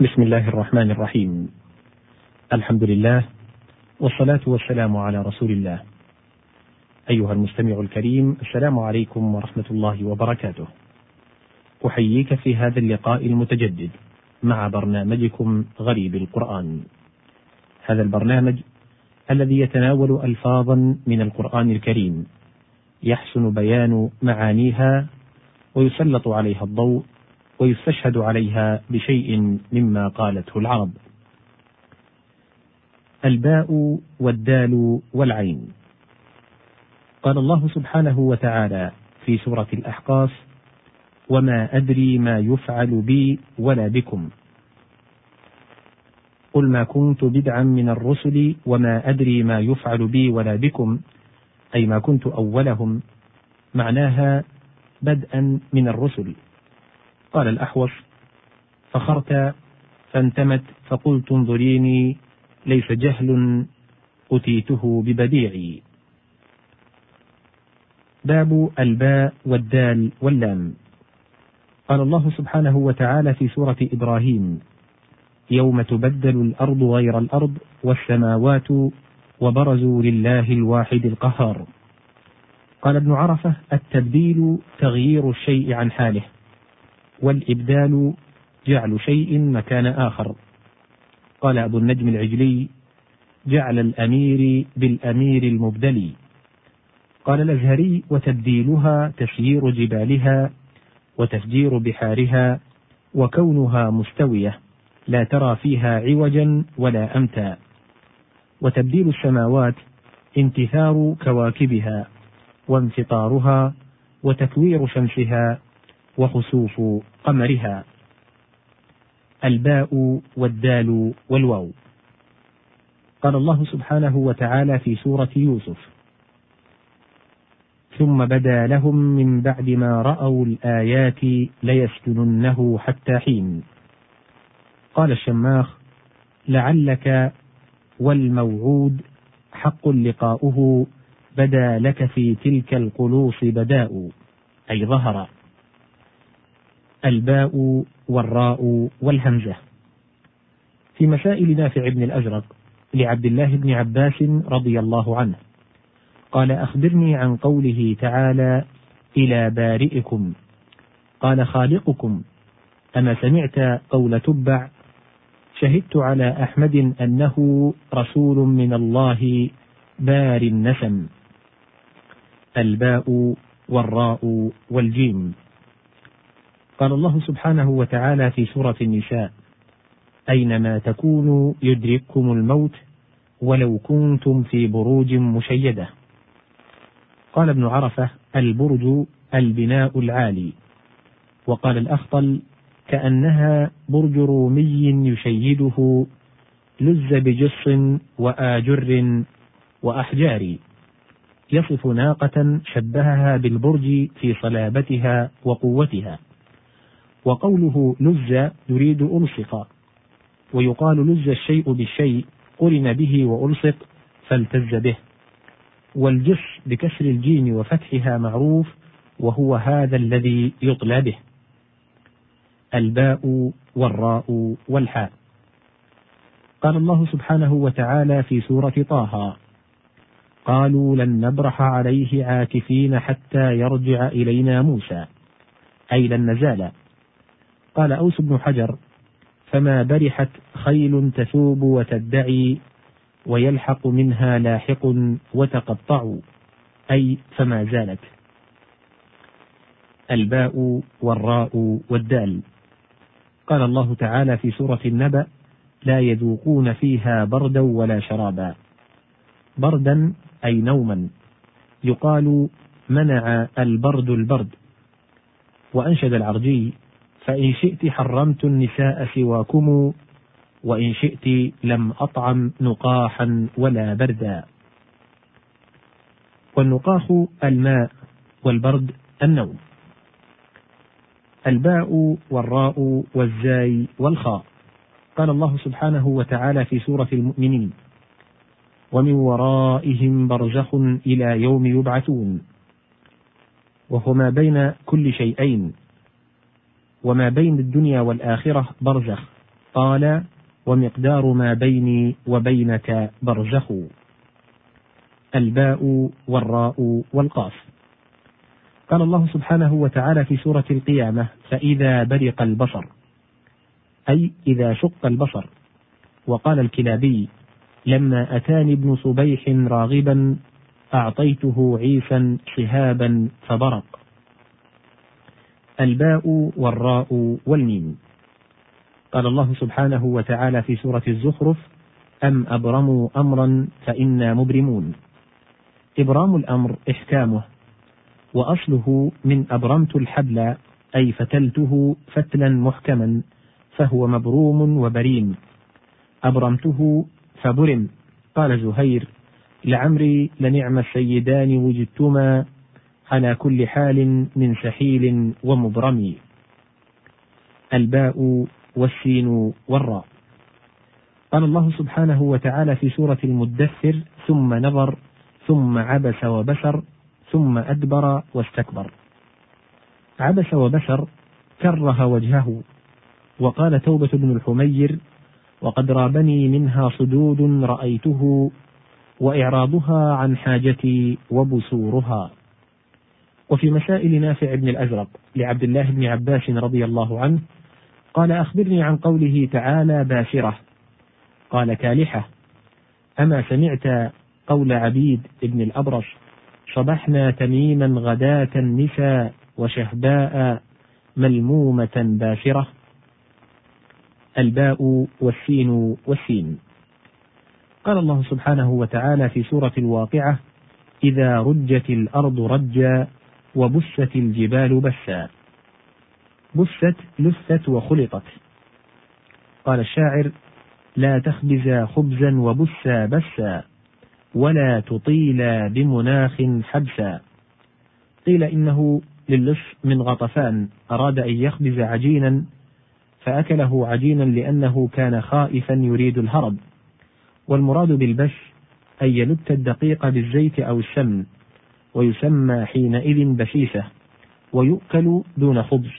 بسم الله الرحمن الرحيم الحمد لله والصلاة والسلام على رسول الله أيها المستمع الكريم السلام عليكم ورحمة الله وبركاته أحييك في هذا اللقاء المتجدد مع برنامجكم غريب القرآن هذا البرنامج الذي يتناول ألفاظا من القرآن الكريم يحسن بيان معانيها ويسلط عليها الضوء ويستشهد عليها بشيء مما قالته العرب. الباء والدال والعين. قال الله سبحانه وتعالى في سورة الأحقاف وما أدري ما يفعل بي ولا بكم. قل ما كنت بدعا من الرسل وما أدري ما يفعل بي ولا بكم أي ما كنت أولهم معناها بدءا من الرسل. قال الأحوص فخرت فانتمت فقلت انظريني ليس جهل أتيته ببديعي. باب الباء والدال واللام. قال الله سبحانه وتعالى في سورة إبراهيم يوم تبدل الأرض غير الأرض والسماوات وبرزوا لله الواحد القهار. قال ابن عرفة التبديل تغيير الشيء عن حاله. والإبدال جعل شيء مكان آخر. قال أبو النجم العجلي جعل الأمير بالأمير المبدل. قال الأزهري وتبديلها تسيير جبالها وتفجير بحارها وكونها مستوية لا ترى فيها عوجا ولا أمتا. وتبديل السماوات انتثار كواكبها وانفطارها وتكوير شمسها وخسوف قمرها. الباء والدال والواو. قال الله سبحانه وتعالى في سورة يوسف. ثم بدا لهم من بعد ما رأوا الآيات ليسجننه حتى حين. قال الشماخ لعلك والموعود حق لقاؤه بدا لك في تلك القلوص بداء أي ظهر. الباء والراء والهمزة. في مسائل نافع بن الأزرق لعبد الله بن عباس رضي الله عنه. قال أخبرني عن قوله تعالى إلى بارئكم. قال خالقكم. أما سمعت قول تبع شهدت على أحمد أنه رسول من الله بار النسم. الباء والراء والجيم. قال الله سبحانه وتعالى في سورة النساء أينما تكونوا يدرككم الموت ولو كنتم في بروج مشيدة. قال ابن عرفة البرج البناء العالي. وقال الأخطل كأنها برج رومي يشيده لز بجص وآجر وأحجار. يصف ناقة شبهها بالبرج في صلابتها وقوتها. وقوله لز يريد ألصق ويقال لز الشيء بالشيء قرن به وألصق فالتز به. والجص بكسر الجيم وفتحها معروف وهو هذا الذي يطلى به. الباء والراء والحاء. قال الله سبحانه وتعالى في سورة طه قالوا لن نبرح عليه عاكفين حتى يرجع إلينا موسى. أي لن نزال. قال أوس بن حجر فما برحت خيل تثوب وتدعي ويلحق منها لاحق وتقطع أي فما زالت. الباء والراء والدال. قال الله تعالى في سورة النبأ لا يذوقون فيها بردا ولا شرابا. بردا أي نوما. يقال منع البرد البرد. وأنشد العرجي فإن شئت حرمت النساء سواكم وإن شئت لم أطعم نقاحا ولا بردا. والنقاح الماء والبرد النوم. الباء والراء والزاي والخاء. قال الله سبحانه وتعالى في سورة المؤمنين ومن ورائهم برزخ إلى يوم يبعثون. وهو ما بين كل شيئين. وما بين الدنيا والآخرة برزخ. قال ومقدار ما بيني وبينك برزخ. الباء والراء والقاف. قال الله سبحانه وتعالى في سورة القيامة فإذا برق البصر أي إذا شق البصر وقال الكلابي لما أتاني ابن صبيح راغبا أعطيته عيسا شهابا فبرق. الباء والراء والميم. قال الله سبحانه وتعالى في سورة الزخرف أم أبرموا أمرا فإنا مبرمون. إبرام الأمر إحكامه وأصله من أبرمت الحبل أي فتلته فتلا محكما فهو مبروم وبريم. أبرمته فبرم. قال زهير لعمري لنعم السيدان وجدتما على كل حال من سحيل ومبرم. الباء والسين والراء. قال الله سبحانه وتعالى في سورة المدثر ثم نظر ثم عبس وبشر ثم أدبر واستكبر. عبس وبشر كره وجهه. وقال توبة بن الحمير وقد رابني منها صدود رأيته وإعراضها عن حاجتي وبسورها وفي مسائل نافع بن الأزرق لعبد الله بن عباس رضي الله عنه قال أخبرني عن قوله تعالى باشرة. قال كالحة. أما سمعت قول عبيد بن الأبرص صبحنا تميما غداة النساء وشهباء ملمومة باشرة. الباء والسين والسين. قال الله سبحانه وتعالى في سورة الواقعة إذا رجت الأرض رجا وبست الجبال بسا. بست لست وخلطت قال الشاعر لا تخبزا خبزا وبسا بسا ولا تطيلا بمناخ حبسا. قيل إنه للص من غطفان أراد أن يخبز عجينا فأكله عجينا لأنه كان خائفا يريد الهرب. والمراد بالبش أن يلت الدقيق بالزيت أو السمن. ويسمى حينئذ بشيشة ويؤكل دون خبز.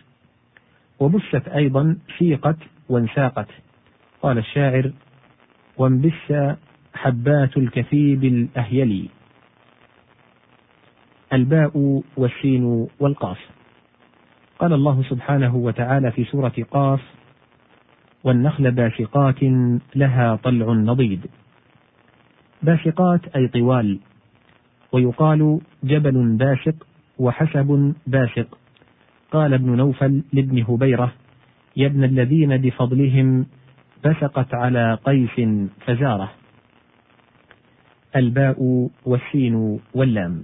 وبست أيضا شيقت وانساقت. قال الشاعر وانبس حبات الكثيب الأهيلي. الباء والسين والقاف. قال الله سبحانه وتعالى في سورة قاف والنخل باسقات لها طلع نضيد. باسقات أي طوال ويقال جبل باسق وحسب باسق. قال ابن نوفل لابن هبيرة يا ابن الذين بفضلهم بسقت على قيس فزاره. الباء والسين واللام.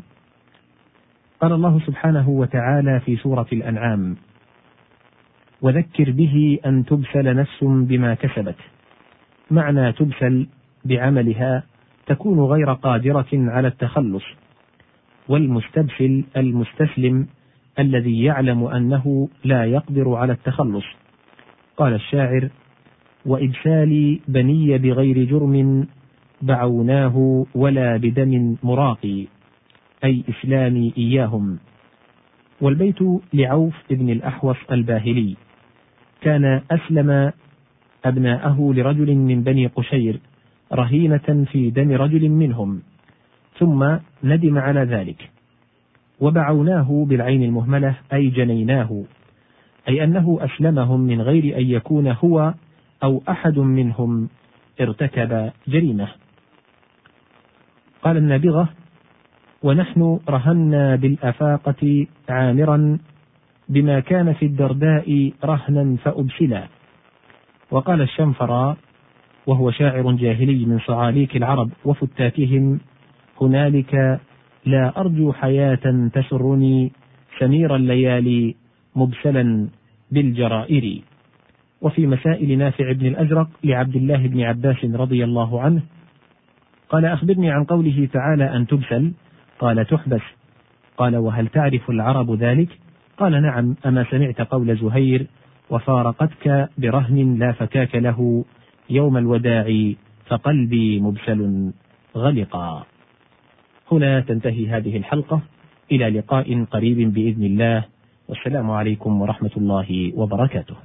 قال الله سبحانه وتعالى في سورة الأنعام وذكر به أن تبسل نفس بما كسبت. معنى تبسل بعملها تكون غير قادرة على التخلص والمستبسل المستسلم الذي يعلم أنه لا يقدر على التخلص. قال الشاعر وإبسال بني بغير جرم بعوناه ولا بدم مراقي أي إسلامي إياهم. والبيت لعوف بن الأحوص الباهلي. كان أسلم أبناءه لرجل من بني قشير رهينة في دم رجل منهم ثم ندم على ذلك. وبعوناه بالعين المهملة أي جنيناه أي أنه أسلمهم من غير أن يكون هو أو أحد منهم ارتكب جريمة. قال النابغة ونحن رهنا بالأفاقة عامرا بما كان في الدرداء رهنا فأبسلا وقال الشنفراء وهو شاعر جاهلي من صعاليك العرب وفتاتهم هنالك لا أرجو حياة تسرني سمير الليالي مبسلا بالجرائر. وفي مسائل نافع بن الأزرق لعبد الله بن عباس رضي الله عنه قال أخبرني عن قوله تعالى أن تبسل. قال تحبس. قال وهل تعرف العرب ذلك؟ قال نعم. أما سمعت قول زهير وفارقتك برهن لا فكاك له. يوم الوداع فقلبي مبسل غلقا هنا تنتهي هذه الحلقة إلى لقاء قريب بإذن الله. والسلام عليكم ورحمة الله وبركاته.